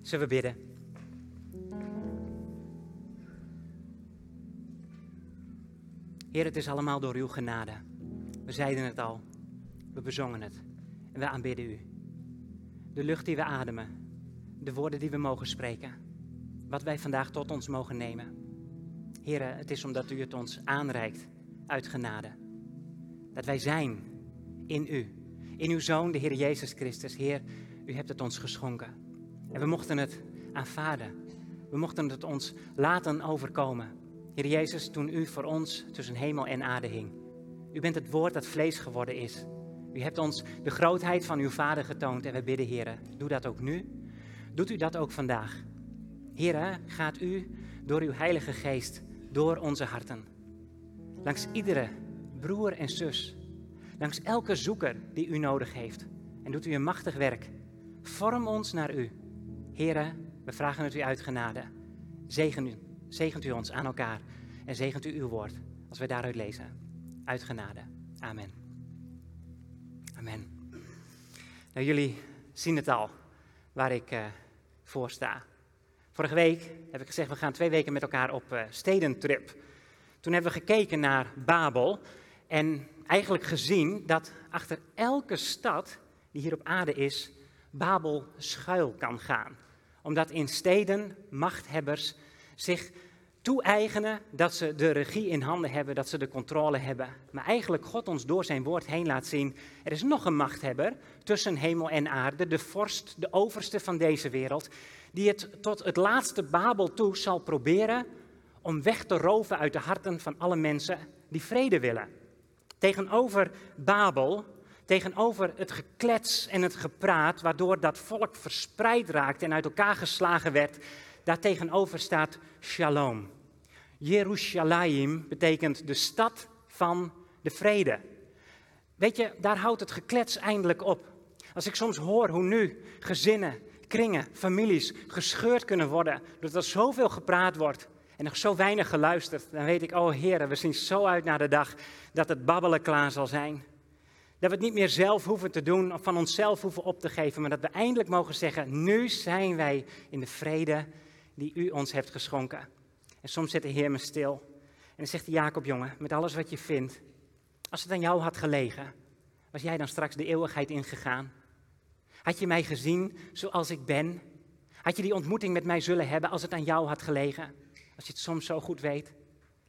Zullen we bidden? Heer, het is allemaal door uw genade. We zeiden het al, we bezongen het en we aanbidden u. De lucht die we ademen, de woorden die we mogen spreken, wat wij vandaag tot ons mogen nemen. Heer, het is omdat u het ons aanreikt uit genade. Dat wij zijn in u, in uw Zoon, de Heer Jezus Christus. Heer, u hebt het ons geschonken. En we mochten het aanvaarden. We mochten het ons laten overkomen. Heer Jezus, toen u voor ons tussen hemel en aarde hing. U bent het woord dat vlees geworden is. U hebt ons de grootheid van uw Vader getoond en we bidden, Heer, doe dat ook nu. Doet u dat ook vandaag. Heer, gaat u door uw Heilige Geest door onze harten. Langs iedere broer en zus. Langs elke zoeker die u nodig heeft. En doet u een machtig werk. Vorm ons naar u. Heren, we vragen het u uit genade. Zegen u, zegent u ons aan elkaar en zegent u uw woord als wij daaruit lezen. Uit genade. Amen. Amen. Nou, jullie zien het al waar ik uh, voor sta. Vorige week heb ik gezegd, we gaan twee weken met elkaar op uh, stedentrip. Toen hebben we gekeken naar Babel en eigenlijk gezien dat achter elke stad die hier op aarde is, Babel schuil kan gaan. Omdat in steden machthebbers zich toe-eigenen dat ze de regie in handen hebben, dat ze de controle hebben. Maar eigenlijk God ons door zijn woord heen laat zien, er is nog een machthebber tussen hemel en aarde, de vorst, de overste van deze wereld, die het tot het laatste Babel toe zal proberen om weg te roven uit de harten van alle mensen die vrede willen. Tegenover Babel, tegenover het geklets en het gepraat, waardoor dat volk verspreid raakte en uit elkaar geslagen werd, daartegenover staat Shalom. Jerusalem betekent de stad van de vrede. Weet je, daar houdt het geklets eindelijk op. Als ik soms hoor hoe nu gezinnen, kringen, families gescheurd kunnen worden, doordat er zoveel gepraat wordt en nog zo weinig geluisterd, dan weet ik, oh heren, we zien zo uit naar de dag dat het babbelen klaar zal zijn. Dat we het niet meer zelf hoeven te doen of van onszelf hoeven op te geven, maar dat we eindelijk mogen zeggen, nu zijn wij in de vrede die u ons hebt geschonken. En soms zit de Heer me stil. En dan zegt hij, Jacob jongen, met alles wat je vindt, als het aan jou had gelegen, was jij dan straks de eeuwigheid ingegaan? Had je mij gezien zoals ik ben? Had je die ontmoeting met mij zullen hebben als het aan jou had gelegen? Als je het soms zo goed weet.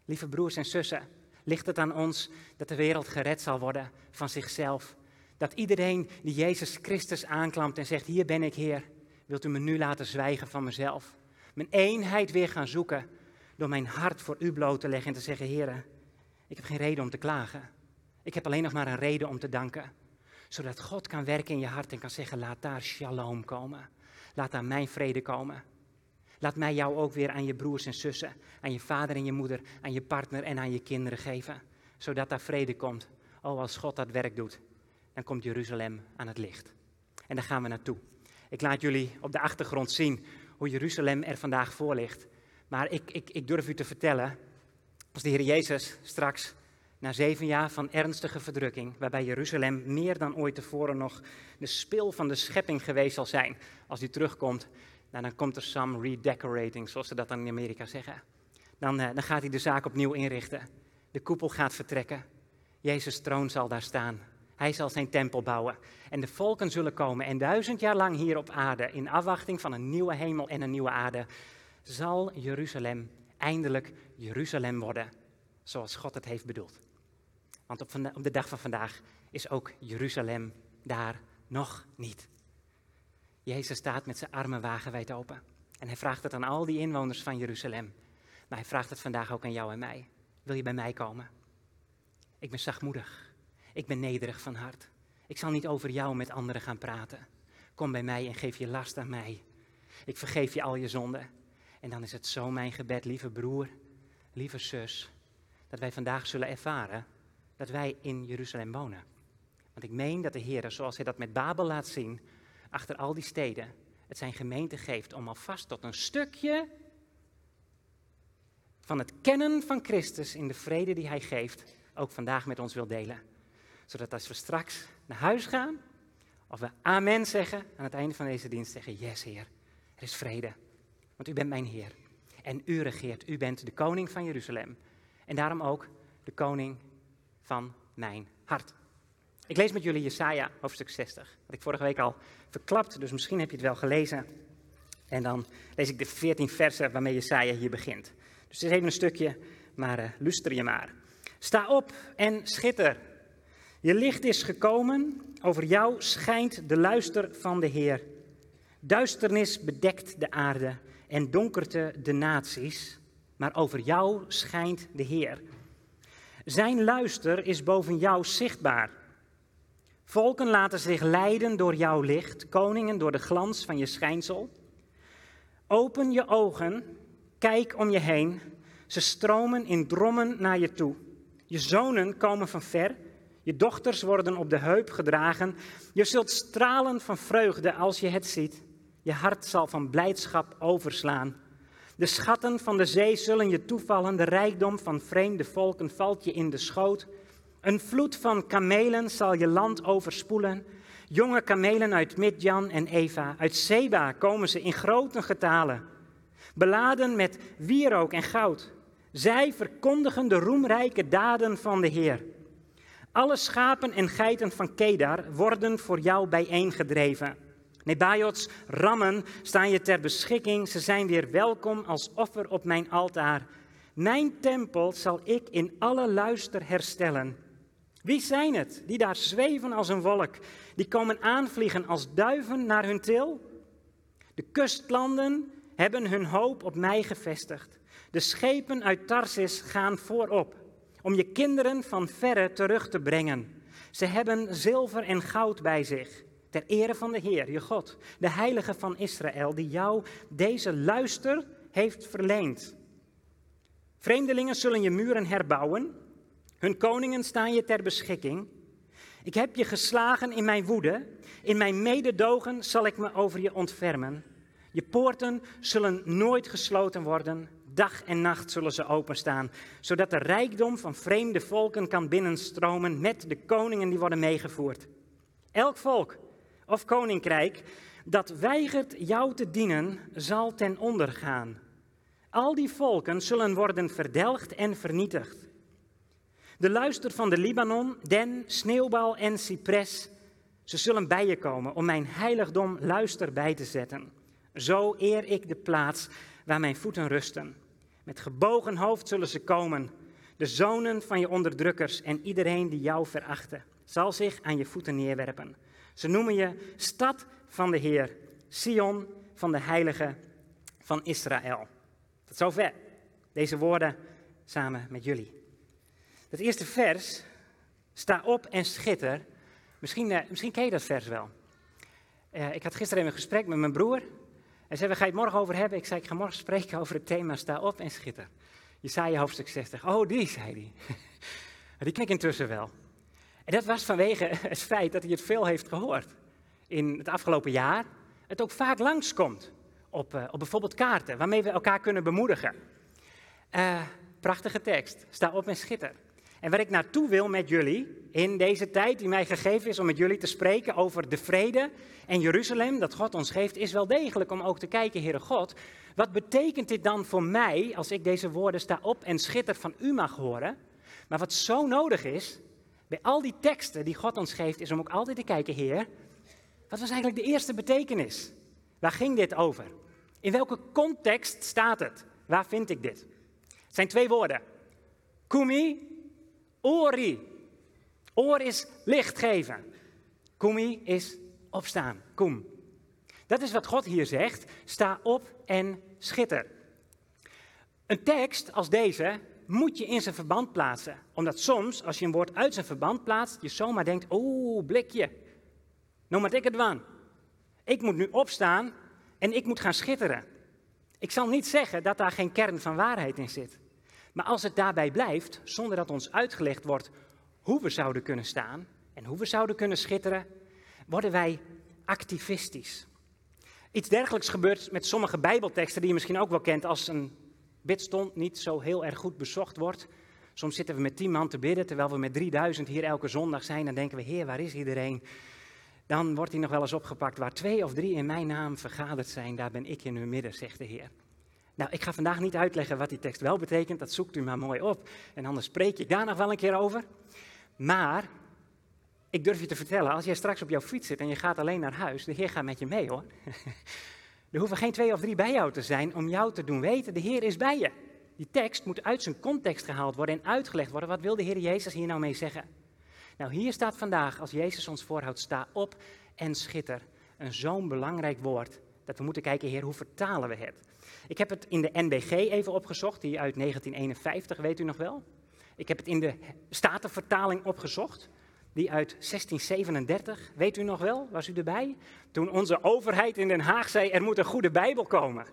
Lieve broers en zussen, ligt het aan ons dat de wereld gered zal worden van zichzelf? Dat iedereen die Jezus Christus aanklampt en zegt, hier ben ik Heer, wilt u me nu laten zwijgen van mezelf? Mijn eenheid weer gaan zoeken door mijn hart voor u bloot te leggen en te zeggen, Heer, ik heb geen reden om te klagen. Ik heb alleen nog maar een reden om te danken. Zodat God kan werken in je hart en kan zeggen, laat daar shalom komen. Laat daar mijn vrede komen. Laat mij jou ook weer aan je broers en zussen, aan je vader en je moeder, aan je partner en aan je kinderen geven. Zodat daar vrede komt. Oh, als God dat werk doet, dan komt Jeruzalem aan het licht. En daar gaan we naartoe. Ik laat jullie op de achtergrond zien hoe Jeruzalem er vandaag voor ligt. Maar ik, ik, ik durf u te vertellen, als de Heer Jezus straks na zeven jaar van ernstige verdrukking, waarbij Jeruzalem meer dan ooit tevoren nog de spil van de schepping geweest zal zijn, als hij terugkomt, nou, dan komt er some redecorating, zoals ze dat dan in Amerika zeggen. Dan, eh, dan gaat hij de zaak opnieuw inrichten. De koepel gaat vertrekken. Jezus' troon zal daar staan. Hij zal zijn tempel bouwen. En de volken zullen komen. En duizend jaar lang hier op aarde, in afwachting van een nieuwe hemel en een nieuwe aarde, zal Jeruzalem eindelijk Jeruzalem worden. Zoals God het heeft bedoeld. Want op, op de dag van vandaag is ook Jeruzalem daar nog niet. Jezus staat met zijn armen wagenwijd open. En hij vraagt het aan al die inwoners van Jeruzalem. Maar hij vraagt het vandaag ook aan jou en mij. Wil je bij mij komen? Ik ben zachtmoedig. Ik ben nederig van hart. Ik zal niet over jou met anderen gaan praten. Kom bij mij en geef je last aan mij. Ik vergeef je al je zonden. En dan is het zo mijn gebed, lieve broer, lieve zus, dat wij vandaag zullen ervaren dat wij in Jeruzalem wonen. Want ik meen dat de Heer, zoals hij dat met Babel laat zien, achter al die steden, het zijn gemeente geeft om alvast tot een stukje van het kennen van Christus in de vrede die hij geeft, ook vandaag met ons wil delen. Zodat als we straks naar huis gaan, of we amen zeggen aan het einde van deze dienst, zeggen, yes Heer, Er is vrede, want u bent mijn Heer. En u regeert, u bent de koning van Jeruzalem. En daarom ook de koning van mijn hart. Ik lees met jullie Jesaja, hoofdstuk 60. Dat ik vorige week al verklapt, dus misschien heb je het wel gelezen. En dan lees ik de 14 versen waarmee Jesaja hier begint. Dus het is even een stukje, maar uh, luister je maar. Sta op en schitter. Je licht is gekomen, over jou schijnt de luister van de Heer. Duisternis bedekt de aarde en donkerte de naties, maar over jou schijnt de Heer. Zijn luister is boven jou zichtbaar. Volken laten zich leiden door jouw licht, koningen door de glans van je schijnsel. Open je ogen, kijk om je heen. Ze stromen in drommen naar je toe. Je zonen komen van ver, je dochters worden op de heup gedragen. Je zult stralen van vreugde als je het ziet. Je hart zal van blijdschap overslaan. De schatten van de zee zullen je toevallen, de rijkdom van vreemde volken valt je in de schoot. Een vloed van kamelen zal je land overspoelen. Jonge kamelen uit Midjan en Eva, uit Seba komen ze in grote getalen, beladen met wierook en goud. Zij verkondigen de roemrijke daden van de Heer. Alle schapen en geiten van Kedar worden voor jou bijeengedreven. Nebajots rammen staan je ter beschikking. Ze zijn weer welkom als offer op mijn altaar. Mijn tempel zal ik in alle luister herstellen. Wie zijn het die daar zweven als een wolk, die komen aanvliegen als duiven naar hun til? De kustlanden hebben hun hoop op mij gevestigd. De schepen uit Tarsis gaan voorop om je kinderen van verre terug te brengen. Ze hebben zilver en goud bij zich, ter ere van de Heer, je God, de Heilige van Israël, die jou deze luister heeft verleend. Vreemdelingen zullen je muren herbouwen, hun koningen staan je ter beschikking. Ik heb je geslagen in mijn woede, in mijn mededogen zal ik me over je ontfermen. Je poorten zullen nooit gesloten worden, Dag en nacht zullen ze openstaan, zodat de rijkdom van vreemde volken kan binnenstromen met de koningen die worden meegevoerd. Elk volk of koninkrijk dat weigert jou te dienen, zal ten onder gaan. Al die volken zullen worden verdelgd en vernietigd. De luister van de Libanon, den, sneeuwbal en cipres, ze zullen bij je komen om mijn heiligdom luister bij te zetten. Zo eer ik de plaats waar mijn voeten rusten. Met gebogen hoofd zullen ze komen. De zonen van je onderdrukkers en iedereen die jou verachten, zal zich aan je voeten neerwerpen. Ze noemen je stad van de Heer, Sion van de Heilige van Israël. Tot zover deze woorden samen met jullie. Het eerste vers, sta op en schitter. Misschien, uh, misschien ken je dat vers wel. Uh, ik had gisteren een gesprek met mijn broer. Hij zei, waar ga je het morgen over hebben? Ik zei, ik ga morgen spreken over het thema sta op en schitter. Jesaja hoofdstuk 60. Oh, die, zei hij. Die ken intussen wel. En dat was vanwege het feit dat hij het veel heeft gehoord. In het afgelopen jaar. Het ook vaak langskomt op, uh, op bijvoorbeeld kaarten, waarmee we elkaar kunnen bemoedigen. Prachtige tekst. Sta op en schitter. En waar ik naartoe wil met jullie in deze tijd die mij gegeven is om met jullie te spreken over de vrede en Jeruzalem dat God ons geeft, is wel degelijk om ook te kijken, Heere God, wat betekent dit dan voor mij als ik deze woorden sta op en schitter van u mag horen? Maar wat zo nodig is, bij al die teksten die God ons geeft, is om ook altijd te kijken, Heer, wat was eigenlijk de eerste betekenis? Waar ging dit over? In welke context staat het? Waar vind ik dit? Het zijn twee woorden. Kumi Ori. Oor is licht geven. Kumi is opstaan. Kom. Dat is wat God hier zegt. Sta op en schitter. Een tekst als deze moet je in zijn verband plaatsen. Omdat soms, als je een woord uit zijn verband plaatst, je zomaar denkt, oh, blikje. Nou moet ik het waan. Ik moet nu opstaan en ik moet gaan schitteren. Ik zal niet zeggen dat daar geen kern van waarheid in zit. Maar als het daarbij blijft, zonder dat ons uitgelegd wordt hoe we zouden kunnen staan en hoe we zouden kunnen schitteren, worden wij activistisch. Iets dergelijks gebeurt met sommige Bijbelteksten die je misschien ook wel kent als een bidstond niet zo heel erg goed bezocht wordt. Soms zitten we met tien man te bidden, terwijl we met 3000 hier elke zondag zijn. Dan denken we, heer, waar is iedereen? dan wordt hij nog wel eens opgepakt. Waar twee of drie in mijn naam vergaderd zijn, daar ben ik in hun midden, zegt de Heer. Nou, ik ga vandaag niet uitleggen wat die tekst wel betekent, dat zoekt u maar mooi op. En anders spreek ik daar nog wel een keer over. Maar ik durf je te vertellen, als jij straks op jouw fiets zit en je gaat alleen naar huis, de Heer gaat met je mee hoor. Er hoeven geen twee of drie bij jou te zijn om jou te doen weten, de Heer is bij je. Die tekst moet uit zijn context gehaald worden en uitgelegd worden. Wat wil de Heer Jezus hier nou mee zeggen? Nou, hier staat vandaag, als Jezus ons voorhoudt, sta op en schitter. Een zo'n belangrijk woord, dat we moeten kijken, Heer, hoe vertalen we het? Ik heb het in de NBG even opgezocht, die uit 1951, weet u nog wel? Ik heb het in de Statenvertaling opgezocht, die uit 1637, weet u nog wel? Was u erbij? Toen onze overheid in Den Haag zei, er moet een goede Bijbel komen.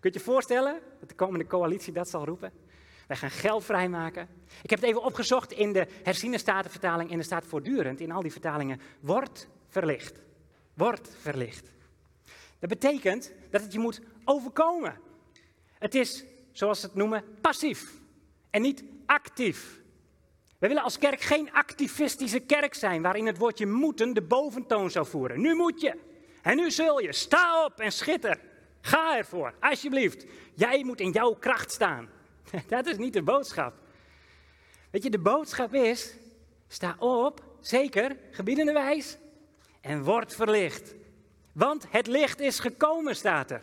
Kunt je voorstellen dat de komende coalitie dat zal roepen? Wij gaan geld vrijmaken. Ik heb het even opgezocht in de herziene statenvertaling en er staat voortdurend in al die vertalingen, wordt verlicht. Wordt verlicht. Dat betekent dat het je moet overkomen. Het is, zoals ze het noemen, passief en niet actief. We willen als kerk geen activistische kerk zijn waarin het woordje moeten de boventoon zou voeren. Nu moet je. En nu zul je. Sta op en schitter. Ga ervoor, alsjeblieft. Jij moet in jouw kracht staan. Dat is niet de boodschap. Weet je, de boodschap is: sta op, zeker, gebiedende wijs, en word verlicht. Want het licht is gekomen, staat er.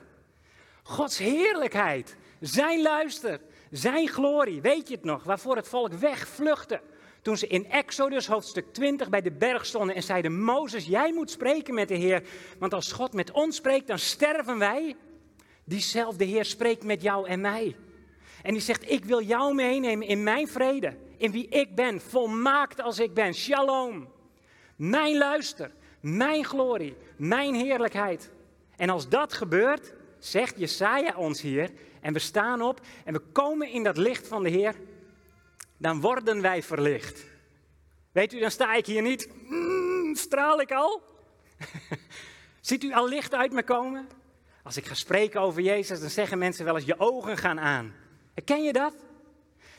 Gods heerlijkheid, zijn luister, zijn glorie, weet je het nog, waarvoor het volk wegvluchtte. Toen ze in Exodus hoofdstuk 20 bij de berg stonden en zeiden: Mozes, jij moet spreken met de Heer, want als God met ons spreekt, dan sterven wij. Diezelfde Heer spreekt met jou en mij. En die zegt: Ik wil jou meenemen in mijn vrede, in wie ik ben, volmaakt als ik ben. Shalom. Mijn luister, mijn glorie, mijn heerlijkheid. En als dat gebeurt, zegt Jesaja ons hier, en we staan op en we komen in dat licht van de Heer, dan worden wij verlicht. Weet u, dan sta ik hier niet, mm, straal ik al? Ziet u al licht uit me komen? Als ik ga spreken over Jezus, dan zeggen mensen wel eens, je ogen gaan aan. Herken je dat?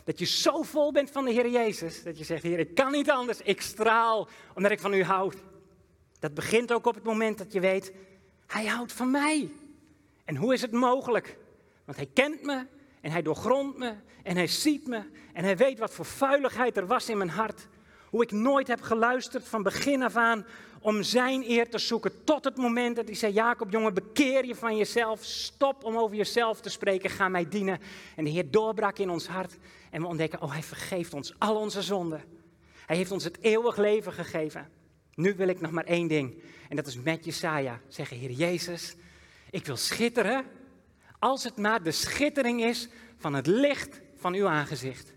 Dat je zo vol bent van de Heer Jezus, dat je zegt, Heer, ik kan niet anders, ik straal omdat ik van u houd. Dat begint ook op het moment dat je weet, Hij houdt van mij. En hoe is het mogelijk? Want Hij kent me en Hij doorgrondt me en Hij ziet me en Hij weet wat voor vuiligheid er was in mijn hart. Hoe ik nooit heb geluisterd van begin af aan om zijn eer te zoeken. Tot het moment dat hij zei: Jacob, jongen, bekeer je van jezelf. Stop om over jezelf te spreken. Ga mij dienen. En de Heer doorbrak in ons hart. En we ontdekken: Oh, hij vergeeft ons al onze zonden. Hij heeft ons het eeuwig leven gegeven. Nu wil ik nog maar één ding. En dat is met Jesaja zeggen: Heer Jezus, ik wil schitteren. Als het maar de schittering is van het licht van uw aangezicht.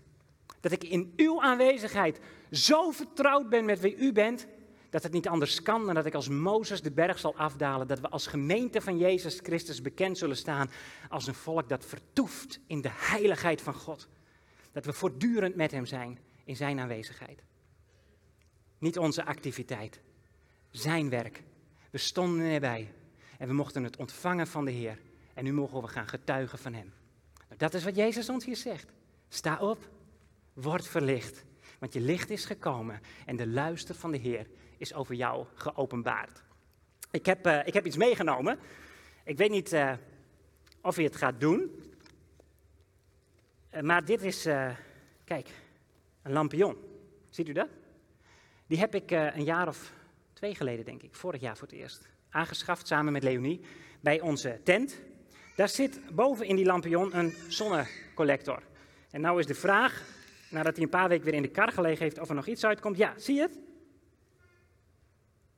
Dat ik in uw aanwezigheid zo vertrouwd ben met wie u bent, dat het niet anders kan dan dat ik als Mozes de berg zal afdalen. Dat we als gemeente van Jezus Christus bekend zullen staan als een volk dat vertoeft in de heiligheid van God. Dat we voortdurend met Hem zijn in Zijn aanwezigheid. Niet onze activiteit, Zijn werk. We stonden erbij en we mochten het ontvangen van de Heer. En nu mogen we gaan getuigen van Hem. Nou, dat is wat Jezus ons hier zegt. Sta op, word verlicht. Want je licht is gekomen en de luister van de Heer is over jou geopenbaard. Ik heb, uh, ik heb iets meegenomen. Ik weet niet uh, of je het gaat doen. Uh, maar dit is, kijk, een lampion. Ziet u dat? Die heb ik een jaar of twee geleden, denk ik, vorig jaar voor het eerst, aangeschaft samen met Leonie bij onze tent. Daar zit boven in die lampion een zonnecollector. En nou is de vraag, nadat hij een paar weken weer in de kar gelegen heeft, of er nog iets uitkomt. Ja, zie je het?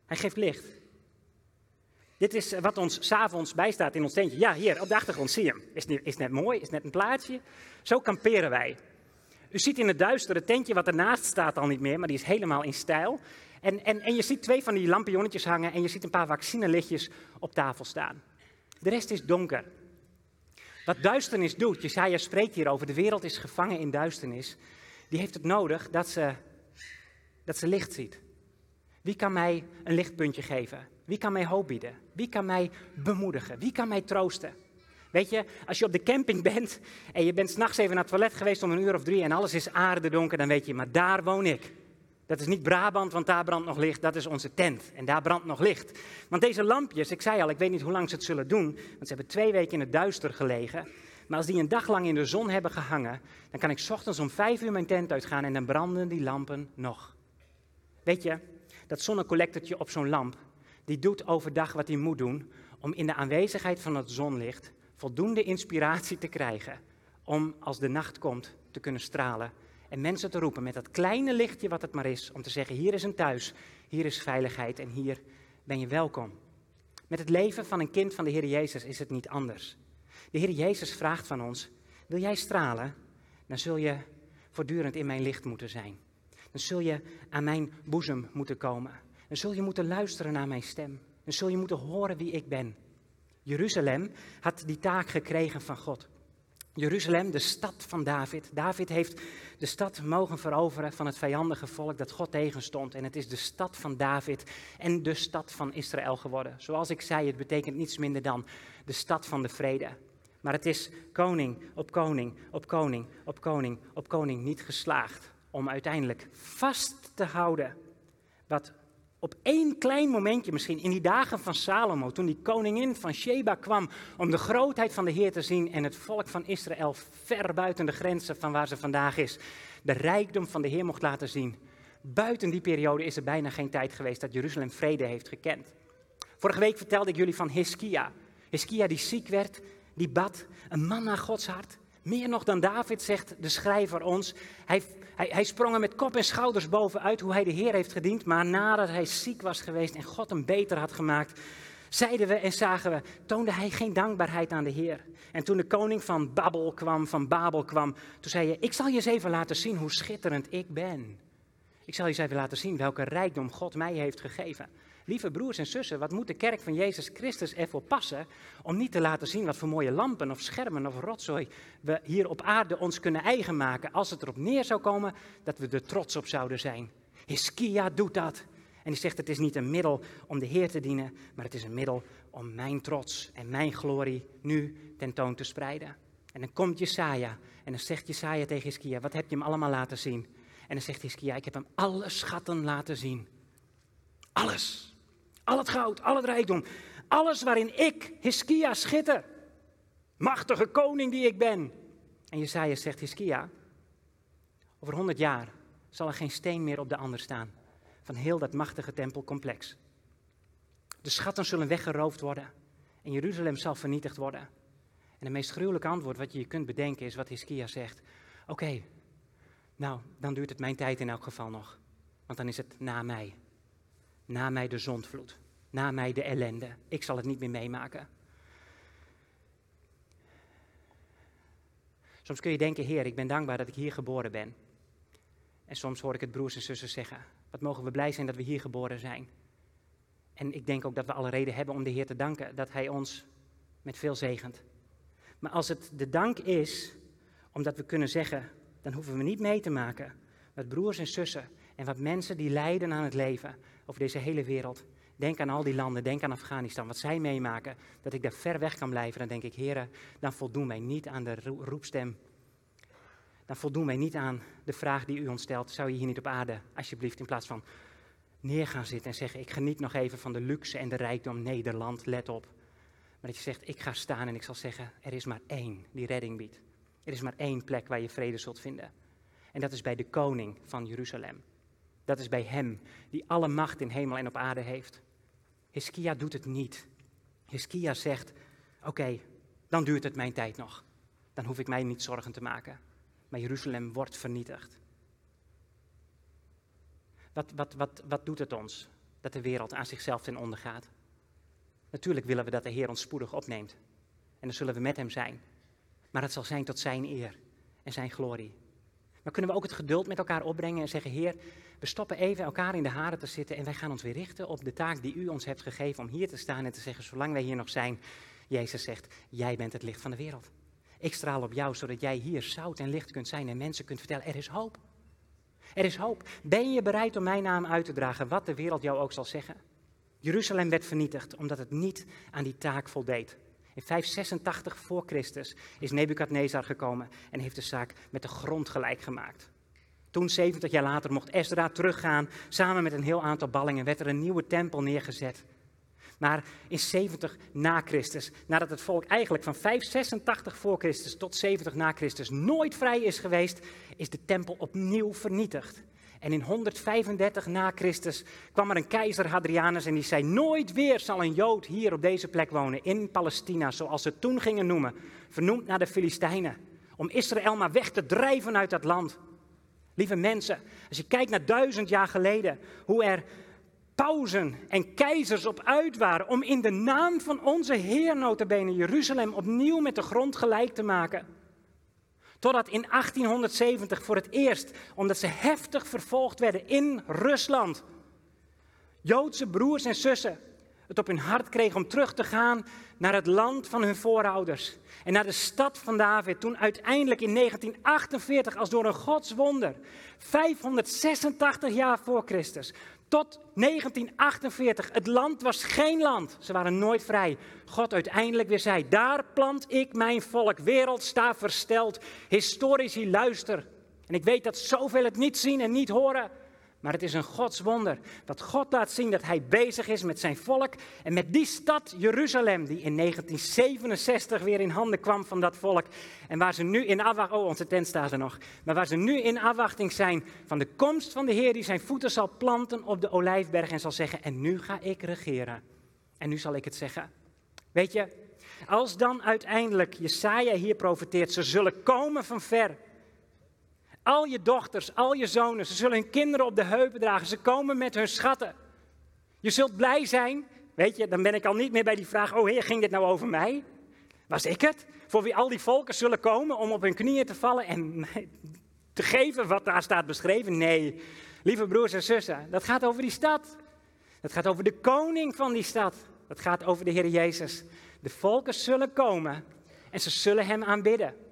Hij geeft licht. Dit is wat ons s'avonds bijstaat in ons tentje. Ja, hier op de achtergrond zie je hem. Is, is net mooi, is net een plaatje. Zo kamperen wij. U ziet in het duister het tentje wat ernaast staat al niet meer, maar die is helemaal in stijl. En, en, en je ziet twee van die lampionnetjes hangen en je ziet een paar vaccinelichtjes op tafel staan. De rest is donker. Wat duisternis doet, Jesaja spreekt hier over, de wereld is gevangen in duisternis. Die heeft het nodig dat ze, dat ze licht ziet. Wie kan mij een lichtpuntje geven? Wie kan mij hoop bieden? Wie kan mij bemoedigen? Wie kan mij troosten? Weet je, als je op de camping bent en je bent s'nachts even naar het toilet geweest om een uur of drie en alles is aardedonker, dan weet je, maar daar woon ik. Dat is niet Brabant, want daar brandt nog licht. Dat is onze tent en daar brandt nog licht. Want deze lampjes, ik zei al, ik weet niet hoe lang ze het zullen doen. Want ze hebben twee weken in het duister gelegen. Maar als die een dag lang in de zon hebben gehangen, dan kan ik ochtends om vijf uur mijn tent uitgaan en dan branden die lampen nog. Weet je, dat zonnecollectortje op zo'n lamp, die doet overdag wat hij moet doen om in de aanwezigheid van het zonlicht voldoende inspiratie te krijgen om als de nacht komt te kunnen stralen en mensen te roepen met dat kleine lichtje wat het maar is, om te zeggen, hier is een thuis, hier is veiligheid en hier ben je welkom. Met het leven van een kind van de Heer Jezus is het niet anders. De Heer Jezus vraagt van ons, wil jij stralen? Dan zul je voortdurend in mijn licht moeten zijn. Dan zul je aan mijn boezem moeten komen. Dan zul je moeten luisteren naar mijn stem. Dan zul je moeten horen wie ik ben. Jeruzalem had die taak gekregen van God. Jeruzalem, de stad van David. David heeft de stad mogen veroveren van het vijandige volk dat God tegenstond. En het is de stad van David en de stad van Israël geworden. Zoals ik zei, het betekent niets minder dan de stad van de vrede. Maar het is koning op koning op koning op koning op koning niet geslaagd om uiteindelijk vast te houden wat op één klein momentje misschien, in die dagen van Salomo, toen die koningin van Sheba kwam om de grootheid van de Heer te zien en het volk van Israël ver buiten de grenzen van waar ze vandaag is, de rijkdom van de Heer mocht laten zien. Buiten die periode is er bijna geen tijd geweest dat Jeruzalem vrede heeft gekend. Vorige week vertelde ik jullie van Hiskia. Hiskia die ziek werd, die bad, een man naar Gods hart. Meer nog dan David, zegt de schrijver ons. Hij, hij, hij sprong er met kop en schouders bovenuit hoe hij de Heer heeft gediend. Maar nadat hij ziek was geweest en God hem beter had gemaakt, zeiden we en zagen we, toonde hij geen dankbaarheid aan de Heer. En toen de koning van Babel kwam, van Babel kwam, toen zei je, ik zal je eens even laten zien hoe schitterend ik ben. Ik zal je eens even laten zien welke rijkdom God mij heeft gegeven. Lieve broers en zussen, wat moet de kerk van Jezus Christus ervoor passen om niet te laten zien wat voor mooie lampen of schermen of rotzooi we hier op aarde ons kunnen eigen maken als het erop neer zou komen dat we er trots op zouden zijn. Hiskia doet dat. En die zegt het is niet een middel om de Heer te dienen, maar het is een middel om mijn trots en mijn glorie nu tentoon te spreiden. En dan komt Jesaja en dan zegt Jesaja tegen Hiskia, wat heb je hem allemaal laten zien? En dan zegt Hiskia, ik heb hem alle schatten laten zien. Alles. Al het goud, al het rijkdom. Alles waarin ik, Hiskia, schitter. Machtige koning die ik ben. En Jezaja zegt, Hiskia, over honderd jaar zal er geen steen meer op de ander staan. Van heel dat machtige tempelcomplex. De schatten zullen weggeroofd worden. En Jeruzalem zal vernietigd worden. En het meest gruwelijke antwoord wat je je kunt bedenken is wat Hiskia zegt. Oké, nou, dan duurt het mijn tijd in elk geval nog. Want dan is het na mij. Na mij de zondvloed. Na mij de ellende. Ik zal het niet meer meemaken. Soms kun je denken, Heer, ik ben dankbaar dat ik hier geboren ben. En soms hoor ik het broers en zussen zeggen, wat mogen we blij zijn dat we hier geboren zijn. En ik denk ook dat we alle reden hebben om de Heer te danken dat Hij ons met veel zegent. Maar als het de dank is, omdat we kunnen zeggen, dan hoeven we niet mee te maken met broers en zussen en wat mensen die lijden aan het leven over deze hele wereld. Denk aan al die landen, denk aan Afghanistan, wat zij meemaken, dat ik daar ver weg kan blijven. Dan denk ik, heren, dan voldoen wij niet aan de roepstem. Dan voldoen wij niet aan de vraag die u ons stelt. Zou je hier niet op aarde, alsjeblieft, in plaats van neer gaan zitten en zeggen, ik geniet nog even van de luxe en de rijkdom Nederland, let op. Maar dat je zegt, ik ga staan en ik zal zeggen, er is maar één die redding biedt. Er is maar één plek waar je vrede zult vinden. En dat is bij de koning van Jeruzalem. Dat is bij Hem, die alle macht in hemel en op aarde heeft. Hiskia doet het niet. Hiskia zegt, oké, dan duurt het mijn tijd nog. Dan hoef ik mij niet zorgen te maken. Maar Jeruzalem wordt vernietigd. Wat, wat, wat, wat doet het ons dat de wereld aan zichzelf ten onder gaat? Natuurlijk willen we dat de Heer ons spoedig opneemt. En dan zullen we met Hem zijn. Maar het zal zijn tot Zijn eer en Zijn glorie. Maar kunnen we ook het geduld met elkaar opbrengen en zeggen: Heer, we stoppen even elkaar in de haren te zitten en wij gaan ons weer richten op de taak die u ons hebt gegeven om hier te staan en te zeggen: Zolang wij hier nog zijn, Jezus zegt: Jij bent het licht van de wereld. Ik straal op jou zodat jij hier zout en licht kunt zijn en mensen kunt vertellen: Er is hoop. Er is hoop. Ben je bereid om mijn naam uit te dragen, wat de wereld jou ook zal zeggen? Jeruzalem werd vernietigd omdat het niet aan die taak voldeed. In 586 voor Christus is Nebukadnezar gekomen en heeft de zaak met de grond gelijk gemaakt. Toen, 70 jaar later, mocht Ezra teruggaan. Samen met een heel aantal ballingen werd er een nieuwe tempel neergezet. Maar in 70 na Christus, nadat het volk eigenlijk van 586 voor Christus tot 70 na Christus nooit vrij is geweest, is de tempel opnieuw vernietigd. En in 135 na Christus kwam er een keizer Hadrianus en die zei: Nooit weer zal een Jood hier op deze plek wonen, in Palestina, zoals ze toen gingen noemen, vernoemd naar de Filistijnen, om Israël maar weg te drijven uit dat land. Lieve mensen, als je kijkt naar duizend jaar geleden, hoe er pauzen en keizers op uit waren om in de naam van onze Heer notabene Jeruzalem opnieuw met de grond gelijk te maken. Totdat in 1870 voor het eerst, omdat ze heftig vervolgd werden in Rusland, Joodse broers en zussen het op hun hart kregen om terug te gaan naar het land van hun voorouders. En naar de stad van David, toen uiteindelijk in 1948 als door een godswonder, 586 jaar voor Christus, tot 1948. Het land was geen land. Ze waren nooit vrij. God uiteindelijk weer zei: Daar plant ik mijn volk. Wereld sta versteld. Historici luister. En ik weet dat zoveel het niet zien en niet horen. Maar het is een godswonder dat God laat zien dat hij bezig is met zijn volk en met die stad Jeruzalem die in 1967 weer in handen kwam van dat volk. En waar ze nu in afwachting, oh nog, maar waar ze nu in afwachting zijn van de komst van de Heer die zijn voeten zal planten op de olijfberg en zal zeggen en nu ga ik regeren. En nu zal ik het zeggen. Weet je, als dan uiteindelijk Jesaja hier profeteert, ze zullen komen van ver al je dochters, al je zonen, ze zullen hun kinderen op de heupen dragen. Ze komen met hun schatten. Je zult blij zijn. Weet je, dan ben ik al niet meer bij die vraag: Oh Heer, ging dit nou over mij? Was ik het? Voor wie al die volken zullen komen om op hun knieën te vallen en te geven wat daar staat beschreven? Nee, lieve broers en zussen, dat gaat over die stad. Dat gaat over de koning van die stad. Dat gaat over de Heer Jezus. De volken zullen komen en ze zullen Hem aanbidden.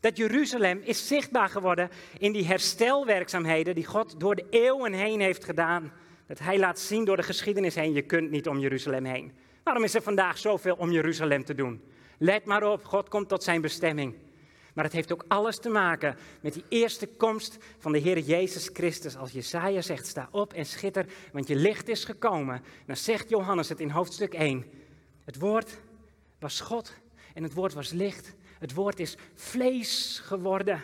Dat Jeruzalem is zichtbaar geworden in die herstelwerkzaamheden die God door de eeuwen heen heeft gedaan. Dat Hij laat zien door de geschiedenis heen, je kunt niet om Jeruzalem heen. Waarom is er vandaag zoveel om Jeruzalem te doen? Let maar op, God komt tot zijn bestemming. Maar het heeft ook alles te maken met die eerste komst van de Heer Jezus Christus. Als Jesaja zegt, sta op en schitter, want je licht is gekomen. Dan zegt Johannes het in hoofdstuk 1. Het woord was God en het woord was licht. Het woord is vlees geworden.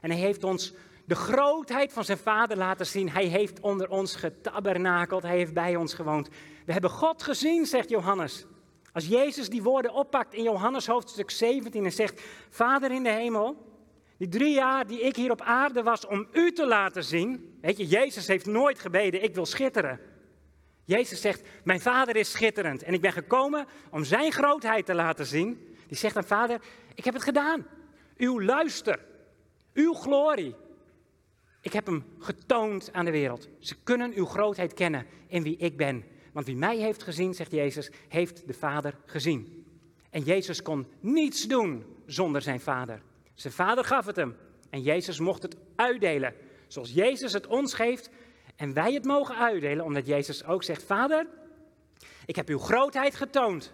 En hij heeft ons de grootheid van zijn vader laten zien. Hij heeft onder ons getabernakeld. Hij heeft bij ons gewoond. We hebben God gezien, zegt Johannes. Als Jezus die woorden oppakt in Johannes hoofdstuk 17 en zegt: Vader in de hemel, die drie jaar die ik hier op aarde was om u te laten zien. Weet je, Jezus heeft nooit gebeden: Ik wil schitteren. Jezus zegt: Mijn vader is schitterend en ik ben gekomen om zijn grootheid te laten zien. Die zegt aan vader, ik heb het gedaan. Uw luister, uw glorie. Ik heb hem getoond aan de wereld. Ze kunnen uw grootheid kennen in wie ik ben. Want wie mij heeft gezien, zegt Jezus, heeft de Vader gezien. En Jezus kon niets doen zonder zijn Vader. Zijn Vader gaf het hem. En Jezus mocht het uitdelen. Zoals Jezus het ons geeft. En wij het mogen uitdelen, omdat Jezus ook zegt: Vader, ik heb uw grootheid getoond.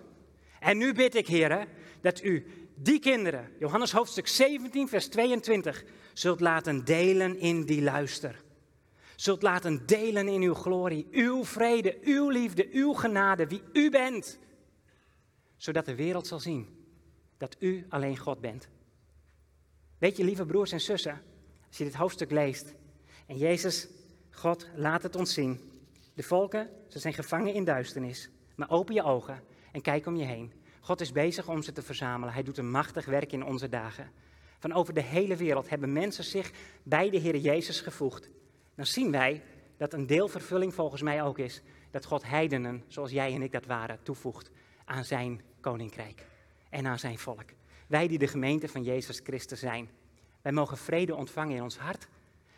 En nu bid ik, heren, dat u die kinderen, Johannes hoofdstuk 17, vers 22, zult laten delen in die luister. Zult laten delen in uw glorie, uw vrede, uw liefde, uw genade, wie u bent. Zodat de wereld zal zien dat u alleen God bent. Weet je, lieve broers en zussen, als je dit hoofdstuk leest en Jezus, God, laat het ons zien. De volken, ze zijn gevangen in duisternis, maar open je ogen en kijk om je heen. God is bezig om ze te verzamelen. Hij doet een machtig werk in onze dagen. Van over de hele wereld hebben mensen zich bij de Heer Jezus gevoegd. Dan zien wij dat een deelvervulling volgens mij ook is dat God heidenen, zoals jij en ik dat waren, toevoegt aan zijn koninkrijk en aan zijn volk. Wij die de gemeente van Jezus Christus zijn. Wij mogen vrede ontvangen in ons hart.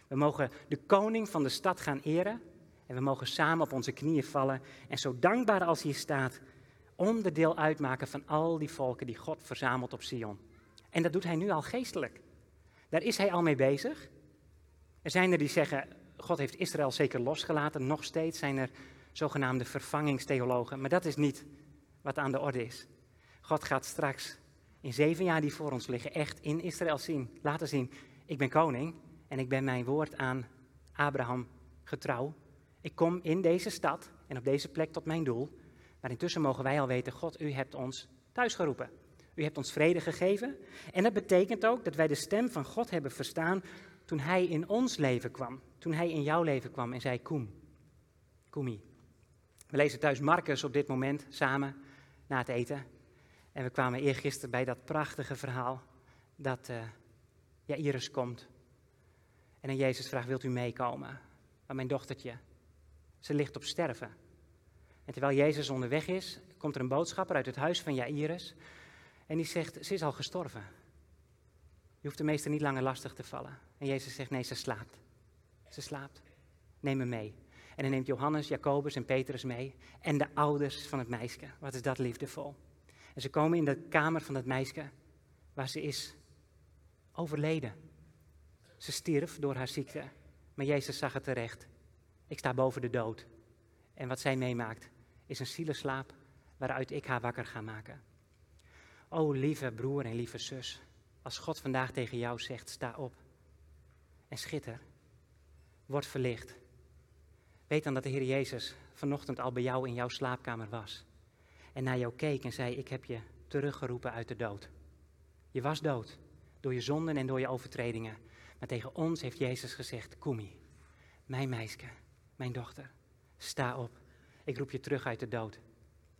We mogen de koning van de stad gaan eren. En we mogen samen op onze knieën vallen. En zo dankbaar als hij staat, onderdeel uitmaken van al die volken die God verzamelt op Sion. En dat doet hij nu al geestelijk. Daar is hij al mee bezig. Er zijn er die zeggen, God heeft Israël zeker losgelaten. Nog steeds zijn er zogenaamde vervangingstheologen. Maar dat is niet wat aan de orde is. God gaat straks in zeven jaar die voor ons liggen echt in Israël zien, laten zien, ik ben koning en ik ben mijn woord aan Abraham getrouw. Ik kom in deze stad en op deze plek tot mijn doel. Maar intussen mogen wij al weten, God, u hebt ons thuisgeroepen. U hebt ons vrede gegeven. En dat betekent ook dat wij de stem van God hebben verstaan toen Hij in ons leven kwam. Toen Hij in jouw leven kwam en zei, Koem, Koemi. We lezen thuis Marcus op dit moment samen na het eten. En we kwamen eergisteren bij dat prachtige verhaal dat uh, Jairus komt. En aan Jezus vraagt, wilt u meekomen? Maar mijn dochtertje, ze ligt op sterven. En terwijl Jezus onderweg is, komt er een boodschapper uit het huis van Jairus. En die zegt, ze is al gestorven. Je hoeft de meester niet langer lastig te vallen. En Jezus zegt, nee, ze slaapt. Ze slaapt. Neem me mee. En hij neemt Johannes, Jacobus en Petrus mee. En de ouders van het meisje. Wat is dat liefdevol. En ze komen in de kamer van het meisje waar ze is overleden. Ze stierf door haar ziekte. Maar Jezus zag het terecht. Ik sta boven de dood. En wat zij meemaakt is een zieleslaap waaruit ik haar wakker ga maken. O lieve broer en lieve zus, als God vandaag tegen jou zegt, sta op en schitter, word verlicht. Weet dan dat de Heer Jezus vanochtend al bij jou in jouw slaapkamer was. En naar jou keek en zei, ik heb je teruggeroepen uit de dood. Je was dood door je zonden en door je overtredingen. Maar tegen ons heeft Jezus gezegd, Koemi, mijn meisje, mijn dochter, sta op. Ik roep je terug uit de dood.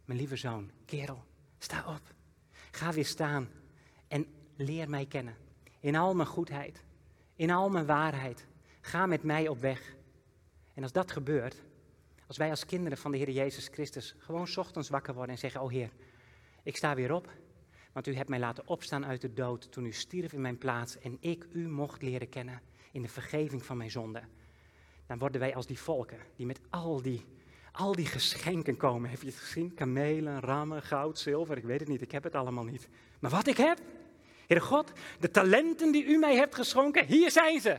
Mijn lieve zoon, kerel, sta op. Ga weer staan en leer mij kennen. In al mijn goedheid, in al mijn waarheid. Ga met mij op weg. En als dat gebeurt, als wij als kinderen van de Heer Jezus Christus gewoon ochtends wakker worden en zeggen: O Heer, ik sta weer op, want u hebt mij laten opstaan uit de dood toen u stierf in mijn plaats en ik u mocht leren kennen in de vergeving van mijn zonden. Dan worden wij als die volken die met al die, al die geschenken komen. Heb je het gezien? Kamelen, rammen, goud, zilver, ik weet het niet, ik heb het allemaal niet. Maar wat ik heb, Heere God, de talenten die u mij hebt geschonken, hier zijn ze.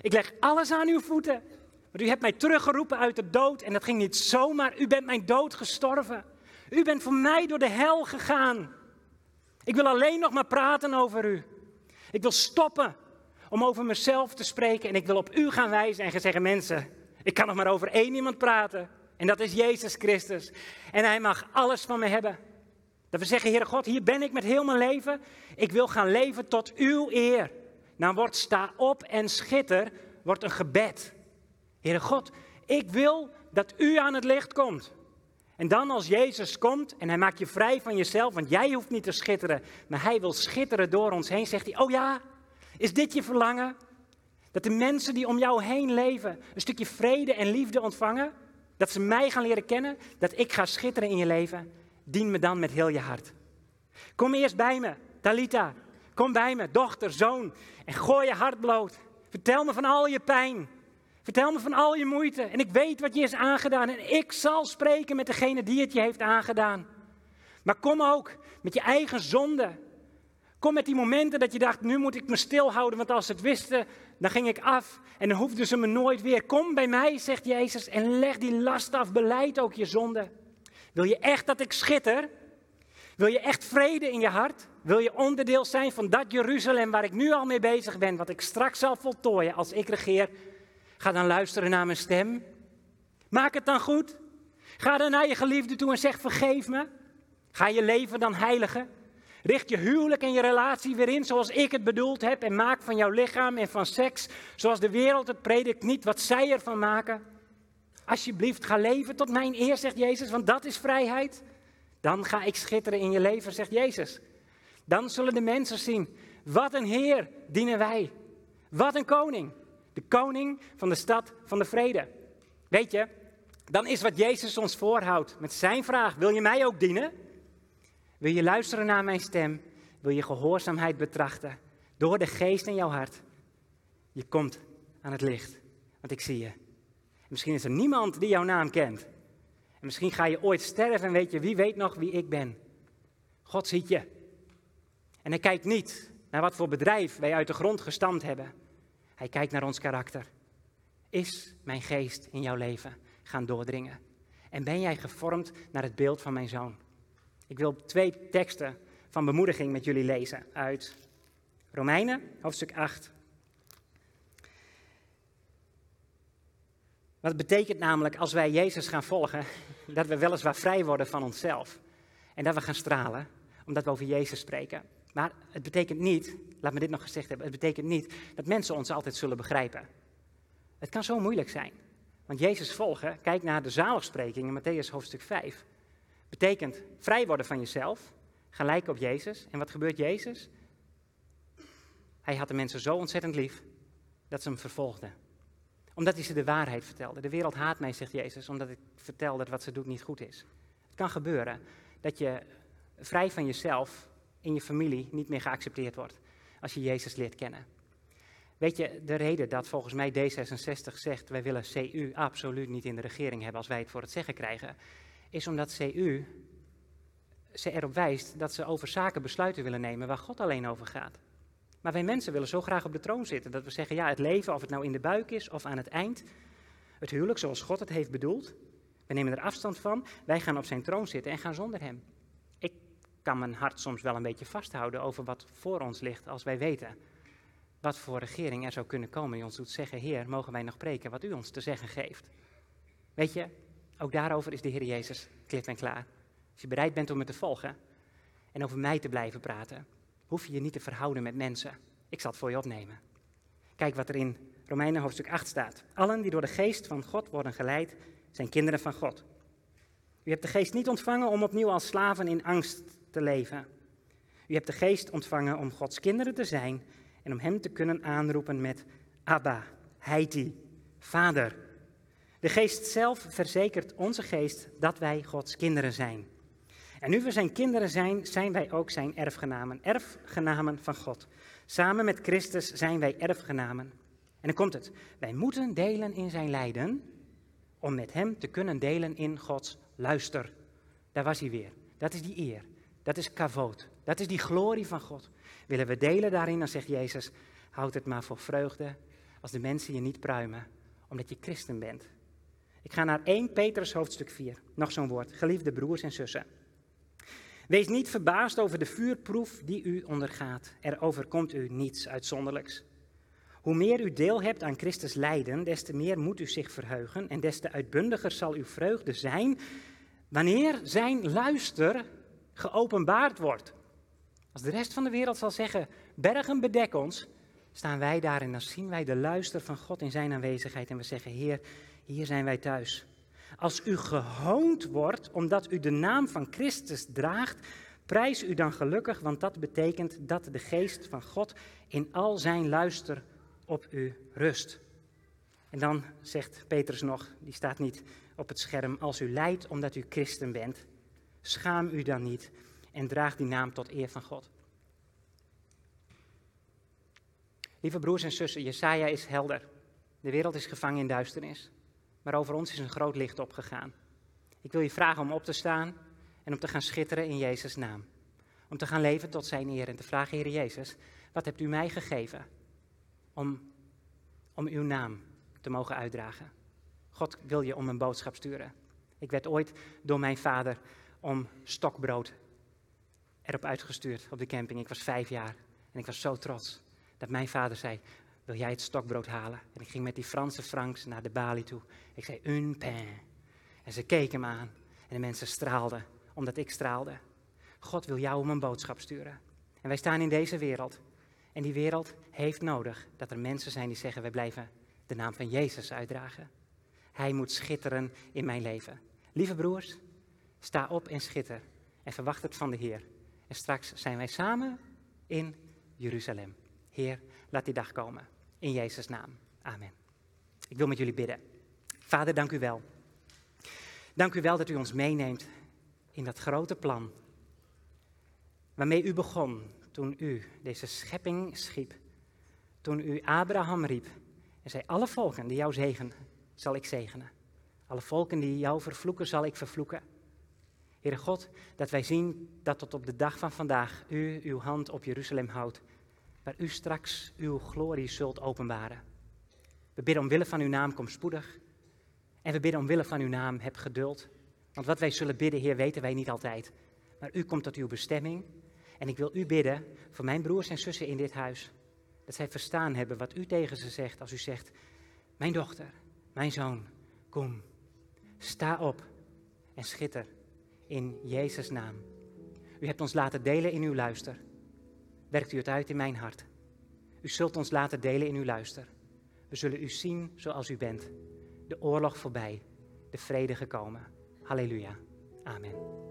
Ik leg alles aan uw voeten. Want u hebt mij teruggeroepen uit de dood en dat ging niet zomaar. U bent mijn dood gestorven. U bent voor mij door de hel gegaan. Ik wil alleen nog maar praten over u. Ik wil stoppen om over mezelf te spreken en ik wil op u gaan wijzen en gaan zeggen: mensen, ik kan nog maar over één iemand praten. En dat is Jezus Christus. En hij mag alles van me hebben. Dat we zeggen, Heere God, hier ben ik met heel mijn leven. Ik wil gaan leven tot uw eer. Nou wordt sta op en schitter, wordt een gebed. Heere God, ik wil dat u aan het licht komt. En dan als Jezus komt en hij maakt je vrij van jezelf, want jij hoeft niet te schitteren, maar hij wil schitteren door ons heen, zegt hij, oh ja, is dit je verlangen? Dat de mensen die om jou heen leven een stukje vrede en liefde ontvangen? Dat ze mij gaan leren kennen? Dat ik ga schitteren in je leven? Dien me dan met heel je hart. Kom eerst bij me, Talita. Kom bij me, dochter, zoon. En gooi je hart bloot. Vertel me van al je pijn. Vertel me van al je moeite. En ik weet wat je is aangedaan. En ik zal spreken met degene die het je heeft aangedaan. Maar kom ook met je eigen zonde. Kom met die momenten dat je dacht, nu moet ik me stilhouden, want als ze het wisten, dan ging ik af en dan hoefden ze me nooit weer. Kom bij mij, zegt Jezus, en leg die last af, beleid ook je zonde. Wil je echt dat ik schitter? Wil je echt vrede in je hart? Wil je onderdeel zijn van dat Jeruzalem waar ik nu al mee bezig ben, wat ik straks zal voltooien als ik regeer? Ga dan luisteren naar mijn stem. Maak het dan goed. Ga dan naar je geliefde toe en zeg vergeef me. Ga je leven dan heiligen. Richt je huwelijk en je relatie weer in zoals ik het bedoeld heb en maak van jouw lichaam en van seks zoals de wereld het predikt niet wat zij ervan maken. Alsjeblieft, ga leven tot mijn eer, zegt Jezus, want dat is vrijheid. Dan ga ik schitteren in je leven, zegt Jezus. Dan zullen de mensen zien, wat een Heer dienen wij. Wat een koning. De koning van de stad van de vrede. Weet je, dan is wat Jezus ons voorhoudt met zijn vraag, wil je mij ook dienen? Wil je luisteren naar mijn stem? Wil je gehoorzaamheid betrachten? Door de geest in jouw hart. Je komt aan het licht, want ik zie je. Misschien is er niemand die jouw naam kent. En misschien ga je ooit sterven en weet je, wie weet nog wie ik ben. God ziet je. En hij kijkt niet naar wat voor bedrijf wij uit de grond gestampt hebben. Hij kijkt naar ons karakter. Is mijn geest in jouw leven gaan doordringen? En ben jij gevormd naar het beeld van mijn zoon? Ik wil twee teksten van bemoediging met jullie lezen uit Romeinen, hoofdstuk 8. Wat betekent namelijk als wij Jezus gaan volgen, dat we weliswaar vrij worden van onszelf. En dat we gaan stralen, omdat we over Jezus spreken. Maar het betekent niet, laat me dit nog gezegd hebben, het betekent niet dat mensen ons altijd zullen begrijpen. Het kan zo moeilijk zijn. Want Jezus volgen, kijk naar de zaligspreking in Matthäus hoofdstuk 5. Betekent vrij worden van jezelf, gelijk op Jezus. En wat gebeurt Jezus? Hij had de mensen zo ontzettend lief dat ze hem vervolgden. Omdat hij ze de waarheid vertelde. De wereld haat mij, zegt Jezus, omdat ik vertel dat wat ze doet niet goed is. Het kan gebeuren dat je vrij van jezelf in je familie niet meer geaccepteerd wordt als je Jezus leert kennen. Weet je, de reden dat volgens mij D66 zegt wij willen CU absoluut niet in de regering hebben als wij het voor het zeggen krijgen, is omdat CU ze erop wijst dat ze over zaken besluiten willen nemen waar God alleen over gaat. Maar wij mensen willen zo graag op de troon zitten dat we zeggen, ja, het leven, of het nou in de buik is of aan het eind, het huwelijk zoals God het heeft bedoeld, we nemen er afstand van, wij gaan op zijn troon zitten en gaan zonder hem. Ik kan mijn hart soms wel een beetje vasthouden over wat voor ons ligt als wij weten wat voor regering er zou kunnen komen die ons doet zeggen, Heer, mogen wij nog preken wat u ons te zeggen geeft. Weet je, ook daarover is de Heer Jezus klip en klaar. Als je bereid bent om me te volgen en over mij te blijven praten, hoef je je niet te verhouden met mensen. Ik zal het voor je opnemen. Kijk wat er in Romeinen hoofdstuk 8 staat. Allen die door de geest van God worden geleid, zijn kinderen van God. U hebt de geest niet ontvangen om opnieuw als slaven in angst te leven. U hebt de geest ontvangen om Gods kinderen te zijn en om Hem te kunnen aanroepen met Abba, Heiti, Vader. De geest zelf verzekert onze geest dat wij Gods kinderen zijn. En nu we zijn kinderen zijn, zijn wij ook zijn erfgenamen, erfgenamen van God. Samen met Christus zijn wij erfgenamen. En dan komt het. Wij moeten delen in zijn lijden om met hem te kunnen delen in Gods luister. Daar was hij weer. Dat is die eer. Dat is kavoot. Dat is die glorie van God. Willen we delen daarin, dan zegt Jezus, houd het maar voor vreugde als de mensen je niet pruimen, omdat je christen bent. Ik ga naar 1 Petrus hoofdstuk 4. Nog zo'n woord. Geliefde broers en zussen. Wees niet verbaasd over de vuurproef die u ondergaat. Er overkomt u niets uitzonderlijks. Hoe meer u deel hebt aan Christus lijden, des te meer moet u zich verheugen en des te uitbundiger zal uw vreugde zijn wanneer zijn luister geopenbaard wordt. Als de rest van de wereld zal zeggen, bergen bedek ons, staan wij daar en dan zien wij de luister van God in zijn aanwezigheid en we zeggen, Heer, hier zijn wij thuis. Als u gehoond wordt omdat u de naam van Christus draagt, prijs u dan gelukkig, want dat betekent dat de geest van God in al zijn luister op u rust. En dan zegt Petrus nog, die staat niet op het scherm, als u lijdt omdat u christen bent, schaam u dan niet en draag die naam tot eer van God. Lieve broers en zussen, Jesaja is helder. De wereld is gevangen in duisternis maar over ons is een groot licht opgegaan. Ik wil je vragen om op te staan en om te gaan schitteren in Jezus' naam. Om te gaan leven tot zijn eer en te vragen, Heer Jezus, wat hebt u mij gegeven om, om uw naam te mogen uitdragen? God wil je om een boodschap sturen. Ik werd ooit door mijn vader om stokbrood erop uitgestuurd op de camping. Ik was vijf jaar en ik was zo trots dat mijn vader zei, wil jij het stokbrood halen? En ik ging met die Franse Franks naar de balie toe. Ik zei, un pain. En ze keken me aan. En de mensen straalden, omdat ik straalde. God wil jou om een boodschap sturen. En wij staan in deze wereld. En die wereld heeft nodig dat er mensen zijn die zeggen, wij blijven de naam van Jezus uitdragen. Hij moet schitteren in mijn leven. Lieve broers, sta op en schitter. En verwacht het van de Heer. En straks zijn wij samen in Jeruzalem. Heer, laat die dag komen. In Jezus' naam. Amen. Ik wil met jullie bidden. Vader, dank u wel. Dank u wel dat u ons meeneemt in dat grote plan. Waarmee u begon toen u deze schepping schiep. Toen u Abraham riep en zei: Alle volken die jou zegenen, zal ik zegenen. Alle volken die jou vervloeken, zal ik vervloeken. Heere God, dat wij zien dat tot op de dag van vandaag u uw hand op Jeruzalem houdt waar u straks uw glorie zult openbaren. We bidden omwille van uw naam, kom spoedig. En we bidden omwille van uw naam, heb geduld. Want wat wij zullen bidden, Heer, weten wij niet altijd. Maar u komt tot uw bestemming. En ik wil u bidden voor mijn broers en zussen in dit huis. Dat zij verstaan hebben wat u tegen ze zegt als u zegt, mijn dochter, mijn zoon, Kom, sta op en schitter in Jezus' naam. U hebt ons laten delen in uw luister. Werkt u het uit in mijn hart. U zult ons laten delen in uw luister. We zullen u zien zoals u bent. De oorlog voorbij, de vrede gekomen. Halleluja. Amen.